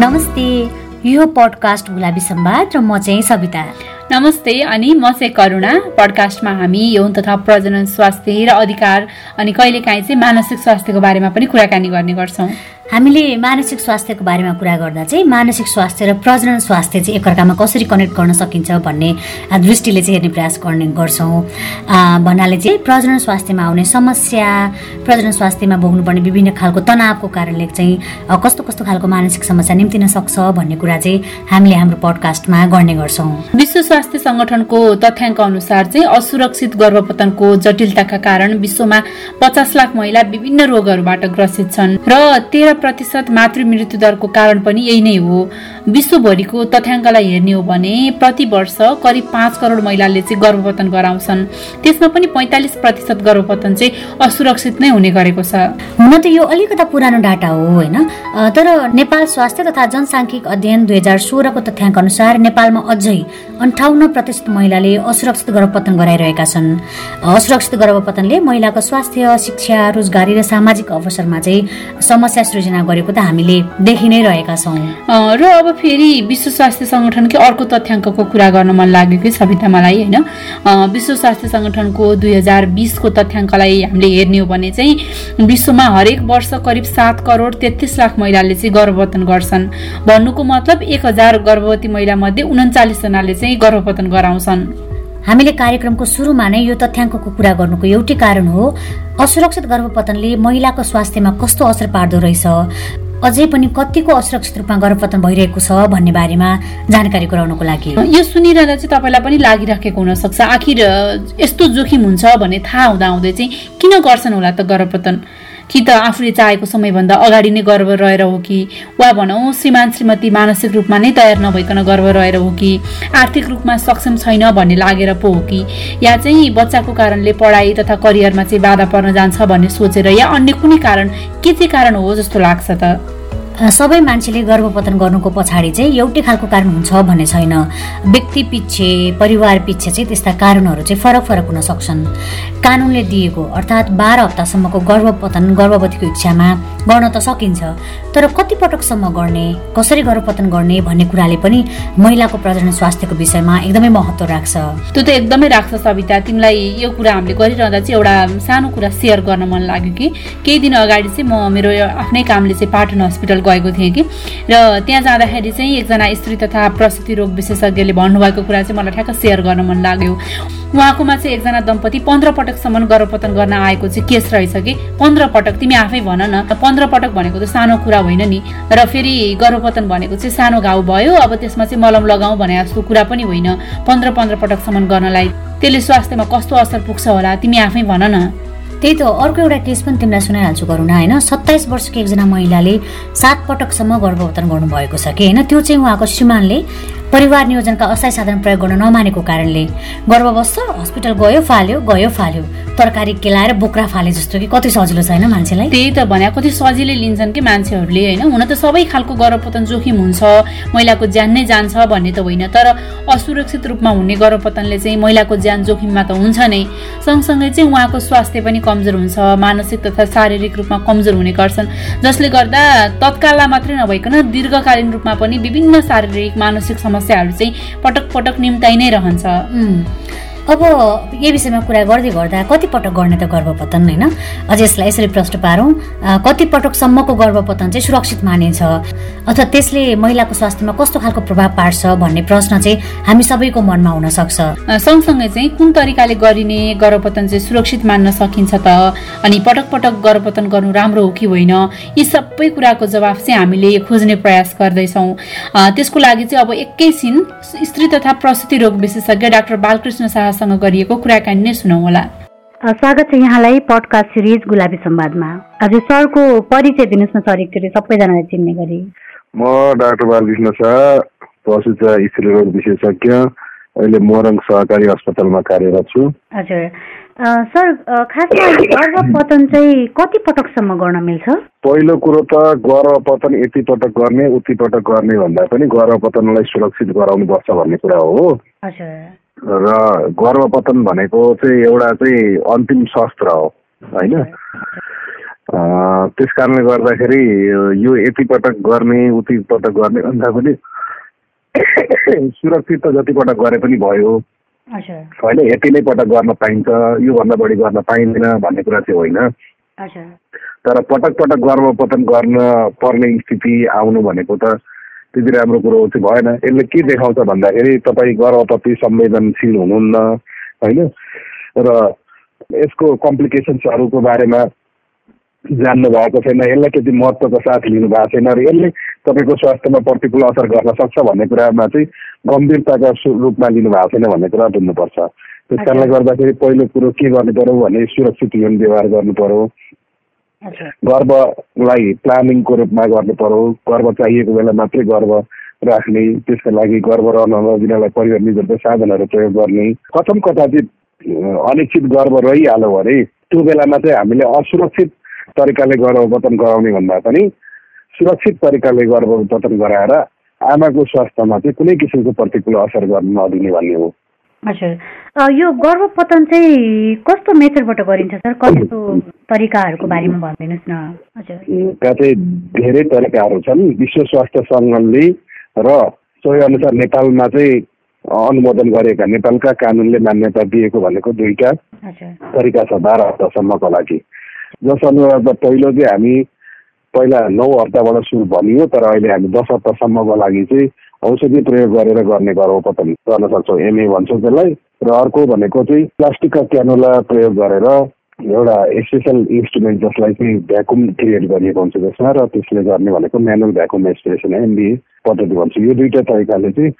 नमस्ते यो पडकास्ट गुलाबी सम्वाद र म चाहिँ सविता। नमस्ते अनि म चाहिँ करुणा। पडकास्टमा हामी यौन तथा प्रजनन स्वास्थ्य र अधिकार अनि कहिलेकाहीँ चाहिँ मानसिक स्वास्थ्यको बारेमा पनि कुराकानी गर्ने गर्छौँ। हामीले मानसिक स्वास्थ्यको बारेमा कुरा गर्दा चाहिँ मानसिक स्वास्थ्य र प्रजनन स्वास्थ्य चाहिँ एकअर्कामा कसरी कनेक्ट गर्न सकिन्छ भन्ने दृष्टिले चाहिँ हेर्ने प्रयास गर्ने गर्छौँ। भन्नाले चाहिँ प्रजनन स्वास्थ्यमा आउने समस्या प्रजनन स्वास्थ्यमा भोग्नुपर्ने विभिन्न खालको तनावको कारणले चाहिँ कस्तो कस्तो खालको मानसिक समस्या निम्तिन सक्छ भन्ने कुरा चाहिँ हामीले हाम्रो पडकास्टमा गर्ने गर्छौँ। विश्व स्वास्थ्य सङ्गठनको तथ्याङ्क अनुसार चाहिँ असुरक्षित गर्भपतनको जटिलताका कारण विश्वमा पचास लाख महिला विभिन्न रोगहरूबाट ग्रसित छन् र तेह्र प्रतिशत मातृ मृत्यु दरको कारण पनि यही नै हो। विश्वभरिको तथ्याङ्कलाई हेर्ने हो भने प्रति वर्ष करिब पाँच करोड महिलाले चाहिँ गर्भपतन गराउँछन्। त्यसमा पनि पैँतालिस प्रतिशत गर्भपतन चाहिँ असुरक्षित नै हुने गरेको छ। हुन त यो अलिकता पुरानो डाटा हो होइन? तर नेपाल स्वास्थ्य तथा जनसाङ्ख्यिक अध्ययन दुई हजार सोह्रको तथ्याङ्क अनुसार नेपालमा अझै अन्ठाउन्न प्रतिशत महिलाले असुरक्षित गर्भपतन गराइरहेका छन्। असुरक्षित गर्भपतनले महिलाको स्वास्थ्य शिक्षा रोजगारी र सामाजिक अवसरमा चाहिँ समस्या सृजना गरेको त हामीले देखि नै रहेका छौँ। र अब फेरि विश्व स्वास्थ्य सङ्गठनकै अर्को तथ्याङ्कको कुरा गर्न मन लाग्यो कि सविता मलाई होइन? विश्व स्वास्थ्य सङ्गठनको दुई हजार बिसको तथ्याङ्कलाई हामीले हेर्ने हो भने चाहिँ विश्वमा हरेक वर्ष करिब सात करोड तेत्तिस लाख महिलाले चाहिँ गर्भपतन गर्छन्। भन्नुको मतलब एक हजार गर्भवती महिला मध्ये उन्चालिसजनाले चाहिँ गर्भपतन गराउँछन्। हामीले कार्यक्रमको सुरुमा नै यो तथ्याङ्कको कुरा गर्नुको एउटै कारण हो असुरक्षित गर्भपतनले महिलाको स्वास्थ्यमा कस्तो असर पार्दो रहेछ? अझै पनि कतिको असुरक्षित रूपमा गर्भपतन भइरहेको छ भन्ने बारेमा जानकारी गराउनको लागि। यो सुनिरहँदा चाहिँ तपाईँलाई पनि लागिराखेको हुनसक्छ आखिर यस्तो जोखिम हुन्छ भन्ने थाहा हुँदा चाहिँ किन गर्छन् होला त गर्भपतन? कि त आफूले चाहेको समयभन्दा अगाडि नै गर्व रहेर हो कि? वा भनौँ श्रीमान श्रीमती मानसिक रूपमा नै तयार नभइकन गर्व रहेर हो कि? आर्थिक रूपमा सक्षम छैन भन्ने लागेर पो हो कि? या चाहिँ बच्चाको कारणले पढाइ तथा करियरमा चाहिँ बाधा पर्न जान्छ भन्ने सोचेर या अन्य कुनै कारण के चाहिँ कारण हो जस्तो लाग्छ त? सबै मान्छेले गर्भपतन गर्नुको पछाडि चाहिँ एउटै खालको कारण हुन्छ भन्ने छैन। व्यक्ति पिच्छे परिवार पिच्छे चाहिँ त्यस्ता कारणहरू चाहिँ फरक फरक हुन सक्छन्। कानुनले दिएको अर्थात् बाह्र हप्तासम्मको गर्भपतन गर्भवतीको इच्छामा गर्न त सकिन्छ तर कति पटकसम्म गर्ने कसरी गर्भपतन गर्ने भन्ने कुराले पनि महिलाको प्रजनन स्वास्थ्यको विषयमा एकदमै महत्त्व राख्छ। त्यो त एकदमै राख्छ सविता। तिमीलाई यो कुरा हामीले गरिरहँदा चाहिँ एउटा सानो कुरा सेयर गर्न मन लाग्यो कि? केही दिन अगाडि चाहिँ म मेरो आफ्नै कामले चाहिँ पाटन हस्पिटल गएको थिएँ कि? र त्यहाँ जाँदाखेरि चाहिँ एकजना स्त्री तथा प्रसुति रोग विशेषज्ञले भन्नुभएको कुरा चाहिँ मलाई ठ्याक्क सेयर गर्न मन लाग्यो। उहाँकोमा चाहिँ एकजना दम्पति पन्ध्र पटकसम्म गर्भपतन गर्न आएको चाहिँ केस रहेछ कि? पन्ध्र पटक तिमी आफै भन न। पन्ध्र पटक भनेको त सानो कुरा होइन नि। र फेरि गर्भपतन भनेको चाहिँ सानो घाउ भयो। अब त्यसमा चाहिँ मलम लगाऊ भने जस्तो कुरा पनि होइन। पन्ध्र पन्ध्र पटकसम्म गर्नलाई त्यसले स्वास्थ्यमा कस्तो असर पुग्छ होला तिमी आफै भन न। त्यही त अर्को एउटा केस पनि तिमीलाई सुनाइहाल्छु करुणा होइन? सत्ताइस वर्षको एकजना महिलाले सात पटकसम्म गर्भवतन गर्नुभएको छ कि? होइन? त्यो चाहिँ उहाँको श्रीमानले परिवार नियोजनका अस्थायी साधन प्रयोग गर्न नमानेको कारणले गर्भ बस्छ हस्पिटल गयो फाल्यो गयो फाल्यो। तरकारी केलाएर बोक्रा फाले जस्तो कि कति सजिलो छैन मान्छेलाई? त्यही त भने कति सजिलै लिन्छन् कि मान्छेहरूले होइन? हुन त सबै खालको गर्भपतन जोखिम हुन्छ। महिलाको ज्यान नै जान्छ भन्ने त होइन तर असुरक्षित रूपमा हुने गर्भपतनले चाहिँ महिलाको ज्यान जोखिममा त हुन्छ नै। सँगसँगै चाहिँ उहाँको स्वास्थ्य पनि कमजोर हुन्छ मानसिक तथा शारीरिक रूपमा कमजोर हुने गर्छन्। जसले गर्दा तत्काललाई मात्रै नभइकन दीर्घकालीन रूपमा पनि विभिन्न शारीरिक मानसिक समस्या समस्याहरू चाहिँ पटक पटक निम्ताइ नै रहन्छ। अब यो विषयमा कुरा गर्दै गर्दा कति पटक गर्ने त गर्भपतन होइन? अझ यसलाई यसरी प्रश्न पारौँ। कति पटकसम्मको गर्भपतन चाहिँ सुरक्षित मानिन्छ। अथवा त्यसले महिलाको स्वास्थ्यमा कस्तो खालको प्रभाव पार्छ भन्ने प्रश्न चाहिँ हामी सबैको मनमा हुन सक्छ। सँगसँगै चाहिँ कुन तरिकाले गरिने गर्भपतन चाहिँ सुरक्षित मान्न सकिन्छ त? अनि पटक पटक गर्भपतन गर्नु राम्रो हो कि होइन? यी सबै कुराको जवाफ चाहिँ हामीले खोज्ने प्रयास गर्दैछौँ। त्यसको लागि चाहिँ अब एकैछिन स्त्री तथा प्रसुति रोग विशेषज्ञ डाक्टर बालकृष्ण शाह उहाँसँग गरिएको कुराकानी नै सुनौ होला। स्वागत छ यहाँलाई पडकास्ट सिरिज गुलाबी संवादमा। हजुर सरको परिचय दिनुहोस् न सर एकचोटि सबैजनाले चिन्ने गरी। म डाक्टर बालकृष्ण शाह पशुचा स्त्री रोग विशेषज्ञ। अहिले मोरङ सहकारी अस्पतालमा कार्यरत छु। हजुर। सर खासमा गर्भपतन चाहिँ कति पटकसम्म गर्न मिल्छ? पहिलो कुरो त गर्भपतन यति पटक गर्ने उति पटक गर्ने भन्दा पनि गर्भपतनलाई सुरक्षित गराउनुपर्छ भन्ने कुरा हो। हजुर। र गर्भपतन भनेको चाहिँ एउटा चाहिँ अन्तिम शस्त्र हो होइन? त्यस कारणले गर्दाखेरि यो यति पटक गर्ने उति पटक गर्ने भन्दा पनि सुरक्षित त जति पटक गरे पनि भयो। होइन यति नै पटक गर्न पाइन्छ योभन्दा बढी गर्न पाइँदैन भन्ने कुरा चाहिँ होइन। तर पटक पटक गर्भपतन गर्न पर्ने स्थिति आउनु भनेको त त्यति राम्रो कुरो चाहिँ भएन। यसले के देखाउँछ भन्दाखेरि तपाईँ गर्भप्रति संवेदनशील हुनुहुन्न होइन? र यसको कम्प्लिकेसन्सहरूको बारेमा जान्नु भएको छैन। यसलाई त्यति महत्त्वको साथ लिनु भएको छैन र यसले तपाईँको स्वास्थ्यमा प्रतिकूल असर गर्न सक्छ भन्ने कुरामा चाहिँ गम्भीरताका रूपमा लिनु भएको छैन भन्ने कुरा बुझ्नुपर्छ। त्यस कारणले गर्दाखेरि पहिलो कुरो के गर्नु पर्यो भने सुरक्षित जीवन व्यवहार गर्नु पर्यो। गर्वलाई प्लानिङको रूपमा गर्नु पर्यो। गर्व चाहिएको बेला मात्रै गर्व राख्ने त्यसको लागि गर्व रहन नदिनलाई परिवार निजहरूको साधनहरू प्रयोग गर्ने। कथम कता चाहिँ अनिश्चित गर्व रहिहाल्यो भने त्यो बेलामा चाहिँ हामीले असुरक्षित तरिकाले गर्भपतन गराउने भन्दा पनि सुरक्षित तरिकाले गर्भपतन गराएर आमाको स्वास्थ्यमा चाहिँ कुनै किसिमको प्रतिकूल असर गर्न नदिने भन्ने हो। हजुर। यो गर्भपतन चाहिँ कस्तो मेथडबाट गरिन्छ सर? कस्तो तरिकाहरूको बारेमा भनिदिनुहोस् न। हजुर। चाहिँ धेरै तरिकाहरू छन्। विश्व स्वास्थ्य सङ्गठनले र सोही अनुसार नेपालमा चाहिँ अनुमोदन गरेका नेपालका कानुनले मान्यता दिएको भनेको दुईटा तरिका छ बाह्र हप्तासम्मको लागि। जस अनुसार पहिलो चाहिँ हामी पहिला नौ हप्ताबाट सुरु भनियो तर अहिले हामी दस हप्तासम्मको लागि चाहिँ औषधि प्रयोग गरेर गर्ने गर्भपतन गर्न सक्छौँ। एमए भन्छौँ त्यसलाई। र अर्को भनेको चाहिँ प्लास्टिकका क्यानोला प्रयोग गरेर एउटा स्पेसल इन्स्ट्रुमेन्ट जसलाई चाहिँ भ्याकुम क्रिएट गरिएको हुन्छ त्यसमा र त्यसले गर्ने भनेको म्यानुअल भ्याकुम एस्पिरेसन एमबिए पद्धति भन्छ। यो दुइटा तरिकाले चाहिँ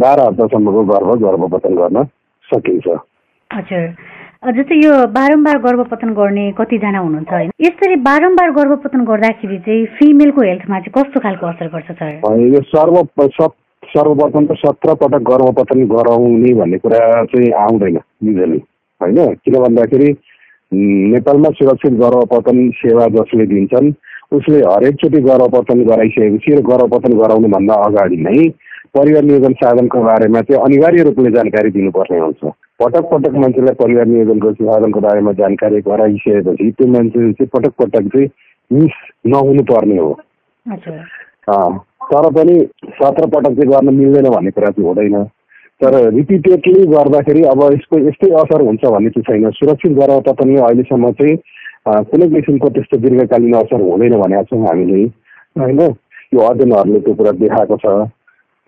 बाह्र हप्तासम्मको गर्भ गर्भपतन गर्न सकिन्छ। हजुर। जस्तै यो बारम्बार गर्भपतन गर्ने कतिजना हुनुहुन्छ होइन? यसरी बारम्बार गर्भपतन गर्दाखेरि चाहिँ फिमेलको हेल्थमा चाहिँ कस्तो खालको असर गर्छ सर? यो सर्व सर्वप्रथम त सत्र पटक गर्भपतन गराउने भन्ने कुरा चाहिँ आउँदैन युजली होइन? किन भन्दाखेरि नेपालमा सुरक्षित गर्भपतन सेवा जसले दिन्छन् उसले हरेकचोटि गर्भपतन गराइसकेपछि र गर्भपतन गराउनुभन्दा अगाडि नै परिवार नियोजन साधनको बारेमा चाहिँ अनिवार्य रूपले जानकारी दिनुपर्ने हुन्छ। पटक पटक मान्छेलाई परिवार नियोजनको साधनको बारेमा जानकारी गराइसकेपछि त्यो मान्छे चाहिँ पटक पटक चाहिँ मिस नहुनु पर्ने हो तर पनि सत्र पटक चाहिँ गर्न मिल्दैन भन्ने कुरा चाहिँ हुँदैन। तर रिपिटेडली गर्दाखेरि अब यसको यस्तै असर हुन्छ भन्ने चाहिँ छैन। सुरक्षित गरेर पनि अहिलेसम्म चाहिँ कुनै किसिमको त्यस्तो दीर्घकालीन असर हुँदैन भनेको छौँ हामीले। होइन यो अध्ययनहरूले त्यो कुरा देखाएको छ।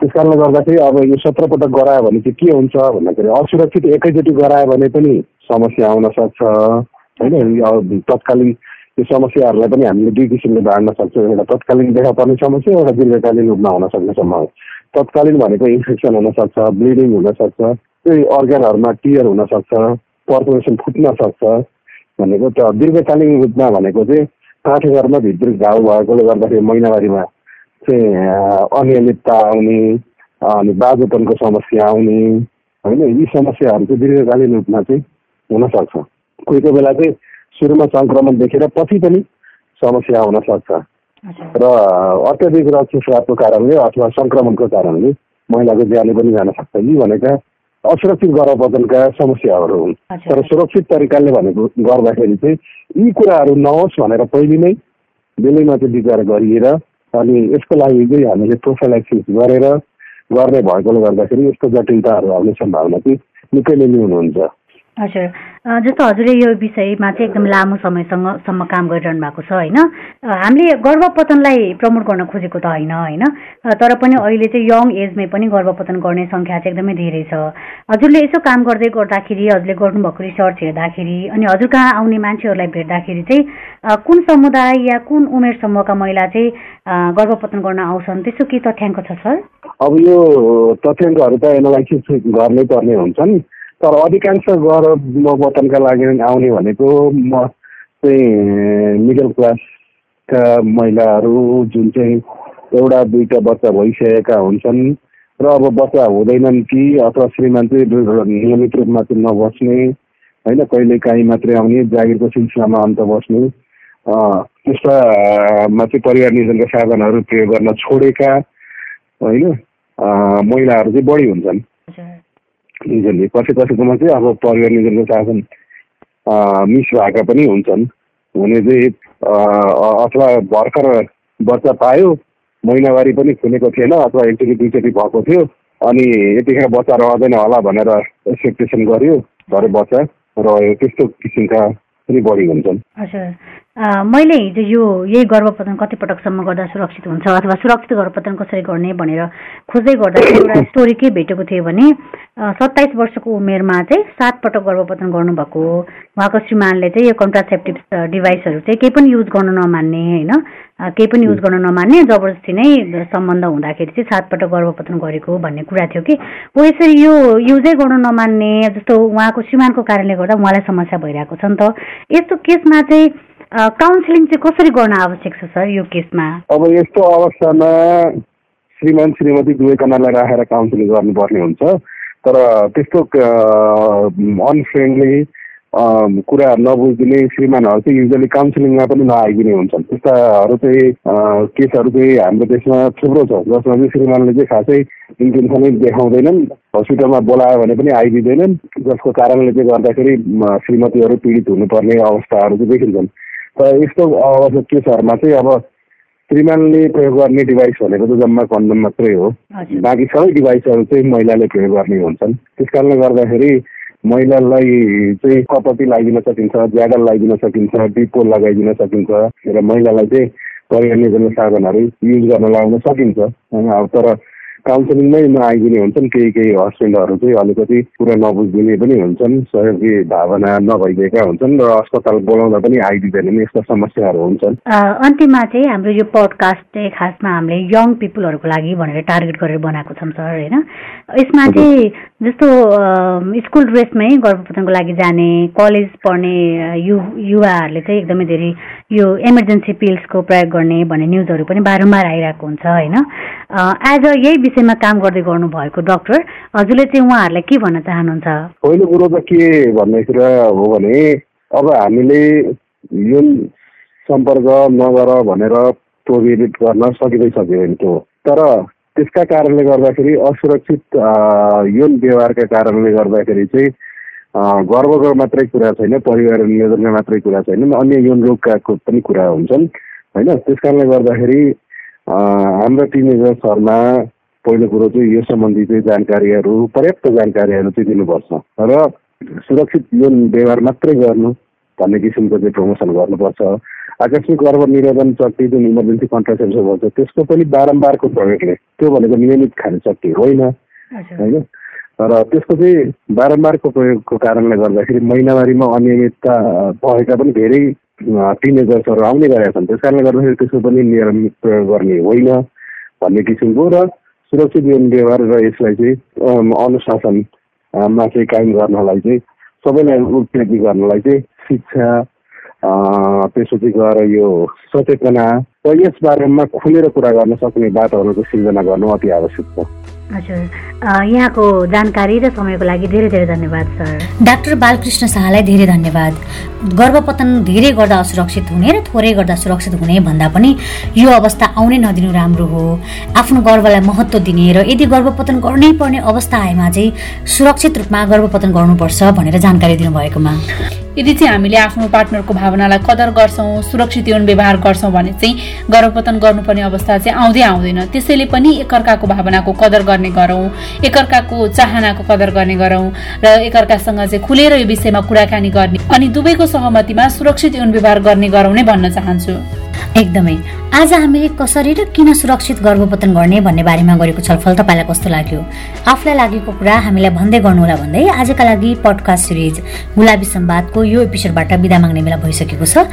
त्यस कारणले गर्दाखेरि अब यो सत्र पटक गरायो भने चाहिँ के हुन्छ भन्दाखेरि असुरक्षित एकैचोटि गरायो भने पनि समस्या आउन सक्छ। होइन? तत्कालीन यो समस्याहरूलाई पनि हामीले दुई किसिमले बाँड्न सक्छौँ। एउटा तत्कालीन देखा पर्ने समस्या एउटा दीर्घकालीन रूपमा हुन सक्ने सम्भावना। तत्कालीन भनेको इन्फेक्सन हुनसक्छ ब्लिडिङ हुनसक्छ त्यही अर्ग्यानहरूमा टियर हुनसक्छ पर्पोरेसन फुट्न सक्छ भनेको त दीर्घकालीन रूपमा भनेको चाहिँ काठेघरमा भित्र घाउ भएकोले गर्दाखेरि महिनावारीमा चाहिँ अनियमितता आउने अनि बाजुपनको समस्या आउने होइन? यी समस्याहरू चाहिँ दीर्घकालीन रूपमा चाहिँ हुनसक्छ। कोही कोही बेला चाहिँ सुरुमा सङ्क्रमण देखेर पछि पनि समस्या आउन सक्छ र अत्याधिक रक्तस्रावको कारणले अथवा सङ्क्रमणको कारणले महिलाको ज्यानै पनि जान सक्छ यी भनेका असुरक्षित गर्भपतनका समस्याहरू हुन्। तर सुरक्षित तरिकाले भनेको गर्दाखेरि चाहिँ यी कुराहरू नहोस् भनेर पहिले नै बेलैमा चाहिँ विचार गरिएर अनि यसको लागि चाहिँ हामीले प्रोफाइलाइसिस गरेर गर्ने भएकोले गर्दाखेरि यस्तो जटिलताहरू आउने सम्भावना चाहिँ निकै नै हुनुहुन्छ हजुर। जस्तो हजुरले यो विषयमा चाहिँ एकदम लामो समयसँग सम्म काम गरिरहनु भएको छ होइन? हामीले गर्भपतनलाई प्रमोट गर्न खोजेको त होइन होइन? तर पनि अहिले चाहिँ यङ एजमै पनि गर्भपतन गर्ने सङ्ख्या चाहिँ एकदमै धेरै छ। हजुरले यसो काम गर्दै गर्दाखेरि हजुरले गर्नुभएको रिसर्च हेर्दाखेरि अनि हजुर कहाँ आउने मान्छेहरूलाई भेट्दाखेरि चाहिँ कुन समुदाय या कुन उमेर समूहका महिला चाहिँ गर्भपतन गर्न आउँछन्? त्यसो के तथ्याङ्क छ सर? अब यो तथ्याङ्कहरू त एनालाइसिस गर्नै पर्ने हुन्छन्। तर अधिकांश गर्भवतनका लागि आउने भनेको म चाहिँ मिडल क्लासका महिलाहरू जुन चाहिँ एउटा दुईवटा बच्चा भइसकेका हुन्छन् र अब बच्चा हुँदैनन् कि अथवा श्रीमान चाहिँ नियमित रूपमा चाहिँ नबस्ने होइन कहिले काहीँ मात्रै आउने जागिरको सिलसिलामा अन्त बस्ने त्यस्तामा चाहिँ परिवार नियोजनका साधनहरू प्रयोग गर्न छोडेका होइन महिलाहरू चाहिँ बढी हुन्छन्। निजनले कसै कसैकोमा चाहिँ अब परिवार निजनको शासन मिस भएका पनि हुन्छन्। हुने चाहिँ अथवा भर्खर बच्चा पायो महिनावारी पनि खुलेको थिएन अथवा एकचोटि दुईचोटि भएको थियो अनि यतिखेर बच्चा रहँदैन होला भनेर एक्सेप्टेसन गर्यो भरे बच्चा रह्यो त्यस्तो किसिमका पनि बढी हुन्छन्। मैले हिजो यो यही गर्भपतन कति पटकसम्म गर्दा सुरक्षित हुन्छ अथवा सुरक्षित गर्भपतन कसरी गर्ने भनेर खोज्दै गर्दा एउटा स्टोरी के भेटेको थियो भने सत्ताइस वर्षको उमेरमा चाहिँ सात पटक गर्भपतन गर्नुभएको उहाँको श्रीमानले चाहिँ यो कन्ट्रासेप्टिभ डिभाइसहरू चाहिँ केही पनि युज गर्न नमान्ने होइन? केही पनि युज गर्न नमान्ने जबरजस्ती नै सम्बन्ध हुँदाखेरि चाहिँ सात पटक गर्भपतन गरेको भन्ने कुरा थियो कि। ऊ यसरी यो युजै गर्न नमान्ने जस्तो उहाँको श्रीमानको कारणले गर्दा उहाँलाई समस्या भइरहेको छ नि त। यस्तो केसमा चाहिँ काउन्सिलिङ चाहिँ कसरी गर्न आवश्यक छ सर यो केसमा? अब यस्तो अवस्थामा श्रीमान श्रीमती दुवैजनालाई राखेर काउन्सिलिङ गर्नुपर्ने हुन्छ। तर त्यस्तो अनफ्रेन्डली कुरा नबुझिदिने श्रीमानहरू चाहिँ युजली काउन्सिलिङमा पनि नआइदिने हुन्छन्। त्यस्ताहरू चाहिँ केसहरू चाहिँ हाम्रो देशमा थुप्रो छ। जसमा चाहिँ श्रीमानले चाहिँ खासै इन्टेन्सनै देखाउँदैनन् हस्पिटलमा बोलायो भने पनि आइदिँदैनन् जसको कारणले चाहिँ गर्दाखेरि श्रीमतीहरू पीडित हुनुपर्ने अवस्थाहरू चाहिँ देखिन्छन्। यस्तो केसहरूमा चाहिँ अब श्रीमानले प्रयोग गर्ने डिभाइस भनेको त जम्मा कन्डम मात्रै हो। बाँकी सबै डिभाइसहरू चाहिँ महिलाले प्रयोग गर्ने हुन्छन्। त्यस कारणले गर्दाखेरि महिलालाई चाहिँ कपटी लगाइदिन सकिन्छ ज्याडल लगाइदिन सकिन्छ डिपो लगाइदिन सकिन्छ र महिलालाई चाहिँ परिवार साधनहरू युज गर्न लगाउन सकिन्छ। अब तर काउन्सिलिङमै नआइदिने हुन्छन् केही केही हस्बेन्डहरू चाहिँ अलिकति कुरा नबुझिदिने पनि हुन्छन् सहयोगी भावना नभइदिएका हुन्छन् र अस्पताल बोलाउँदा पनि आइदिँदैनन् यस्ता समस्याहरू हुन्छन्। अन्तिममा चाहिँ हाम्रो यो पडकास्ट चाहिँ खासमा हामीले यङ पिपुलहरूको लागि भनेर टार्गेट गरेर बनाएको छौँ सर होइन? यसमा चाहिँ जस्तो स्कुल ड्रेसमै गर्भपतनको लागि जाने कलेज पढ्ने यु युवाहरूले चाहिँ एकदमै धेरै यो इमर्जेन्सी पिल्सको प्रयोग गर्ने भन्ने न्युजहरू पनि बारम्बार आइरहेको हुन्छ होइन? एज अ यही विषयमा काम गर्दै गर्नुभएको डक्टर हजुरले चाहिँ उहाँहरूलाई के भन्न चाहनुहुन्छ? पहिलो कुरो त के भन्ने कुरा हो भने अब हामीले जुन सम्पर्क नगर भनेर प्रोभिडेट गर्न सकिँदै त्यो तर त्यसका कारणले गर्दाखेरि असुरक्षित यौन व्यवहारका कारणले गर्दाखेरि चाहिँ गर्वको मात्रै कुरा छैन परिवार नियोजनका मात्रै कुरा छैन अन्य यौन रोगका पनि कुरा हुन्छन् होइन? त्यस कारणले गर्दाखेरि हाम्रा टिनेजर्सहरूमा पहिलो कुरो चाहिँ यो सम्बन्धी चाहिँ जानकारीहरू पर्याप्त जानकारीहरू चाहिँ दिनुपर्छ। र सुरक्षित यौन व्यवहार मात्रै गर्नु भन्ने किसिमको चाहिँ प्रमोसन गर्नुपर्छ। आकस्मिक गर्भ निरोधन चट्टी जुन इमर्जेन्सी कन्ट्रासेप्सन भन्छ त्यसको पनि बारम्बारको प्रयोगले त्यो भनेको नियमित खाने चट्टी होइन। होइन? तर त्यसको चाहिँ बारम्बारको प्रयोगको कारणले गर्दाखेरि महिनावारीमा अनियमितता भएका पनि धेरै टिनेजर्सहरू आउने गरेका छन्। त्यस कारणले गर्दाखेरि त्यसको पनि नियमित प्रयोग गर्ने होइन भन्ने किसिमको र सुरक्षित जीवन व्यवहार र यसलाई चाहिँ अनुशासनमा चाहिँ कायम गर्नलाई चाहिँ सबैलाई उत्प्रेरित गर्नलाई चाहिँ शिक्षा त्यसपछि गएर यो सचेतना र यसबारेमा खुलेर कुरा गर्न सक्ने बाटोहरूको सिर्जना गर्नु अति आवश्यक छ। हजुर। यहाँको जानकारी र समयको लागि धेरै धेरै धन्यवाद सर। डाक्टर बालकृष्ण शाहलाई धेरै धन्यवाद। गर्भपतन धेरै गर्दा असुरक्षित हुने र थोरै गर्दा सुरक्षित हुने भन्दा पनि यो अवस्था आउनै नदिनु राम्रो हो। आफ्नो गर्वलाई महत्त्व दिने र यदि गर्भपतन गर्नै पर्ने अवस्था आएमा चाहिँ सुरक्षित रूपमा गर्भपतन गर्नुपर्छ भनेर जानकारी दिनुभएकोमा। यदि चाहिँ हामीले आफ्नो पार्टनरको भावनालाई कदर गर्छौँ सुरक्षित यौन व्यवहार गर्छौँ भने चाहिँ गर्भपतन गर्नुपर्ने अवस्था चाहिँ आउँदै आउँदैन। त्यसैले पनि एकअर्काको भावनाको कदर गर्ने गरौँ एकअर्काको चाहनाको कदर गर्ने गरौँ र एकअर्कासँग चाहिँ खुलेर यो विषयमा कुराकानी गर्ने अनि दुवैको सहमतिमा सुरक्षित यौन व्यवहार गर्ने गरौँ नै भन्न चाहन्छु। एकदमै। आज हामीले कसरी र किन सुरक्षित गर्भपतन गर्ने भन्ने बारेमा गरेको छलफल तपाईँलाई कस्तो लाग्यो? आफूलाई लागेको कुरा हामीलाई भन्दै गर्नुहोला भन्दै आजका लागि पडकास्ट सिरिज गुलाबी सम्वादको यो एपिसोडबाट बिदा माग्ने बेला भइसकेको छ।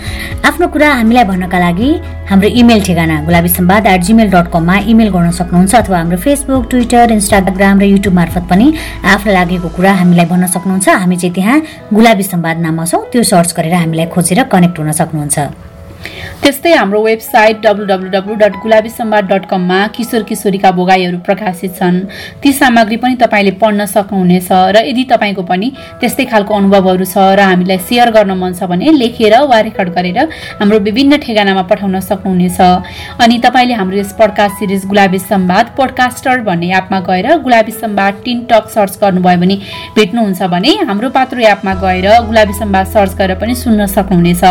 आफ्नो कुरा हामीलाई भन्नका लागि हाम्रो इमेल ठेगाना Gulabi Sambad at Gmail dot कममा इमेल गर्न सक्नुहुन्छ अथवा हाम्रो फेसबुक ट्विटर इन्स्टाग्राम र युट्युब मार्फत पनि आफूलाई लागेको कुरा हामीलाई भन्न सक्नुहुन्छ। हामी चाहिँ त्यहाँ गुलाबी सम्वाद नाममा छौँ। त्यो सर्च गरेर हामीलाई खोजेर कनेक्ट हुन सक्नुहुन्छ। त्यस्तै हाम्रो website W W W dot Gulabi Sambad dot कममा किशोर किशोरीका भोगाईहरू प्रकाशित छन्। ती सामग्री पनि तपाईँले पढ्न सक्नुहुनेछ र यदि तपाईँको पनि त्यस्तै खालको अनुभवहरू छ र हामीलाई सेयर गर्न मन छ भने लेखेर वा रेकर्ड गरेर हाम्रो विभिन्न ठेगानामा पठाउन सक्नुहुनेछ। अनि तपाईँले हाम्रो यस पडकास्ट सिरिज गुलाबी सम्वाद पोडकास्टर भन्ने एपमा गएर Gulabi Sambad teen talk search गर्नुभयो भने भेट्नुहुन्छ भने हाम्रो पात्रो एपमा गएर गुलाबी सम्वाद सर्च गरेर पनि सुन्न सक्नुहुनेछ।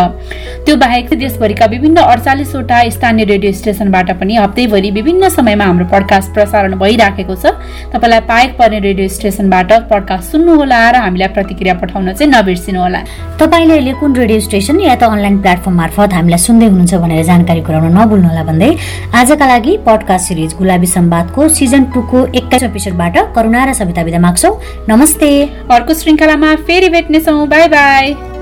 त्यो बाहेक देशभरिका विभिन्न अडचालिसवटा स्थानीय रेडियो स्टेसनबाट पनि हप्तैभरि विभिन्न समयमा हाम्रो पडकास्ट प्रसारण भइराखेको छ। तपाईँलाई पाएक पर्ने रेडियो स्टेसनबाट पडकास्ट सुन्नुहोला र हामीलाई प्रतिक्रिया पठाउन चाहिँ नबिर्सिनुहोला। तपाईँले अहिले कुन रेडियो स्टेसन या त अनलाइन प्लेटफर्म मार्फत हामीलाई सुन्दै हुनुहुन्छ भनेर जानकारी गराउन नभुल्नुहोला भन्दै आजका लागि पडकास्ट सिरिज गुलाबी सम्वादको सिजन टूको एक्काइस एपिसोडबाट करुणा र सविता विदा माग्छौ। नमस्ते। अर्को श्रृङ्खलामा फेरि भेट्नेछौँ। By by.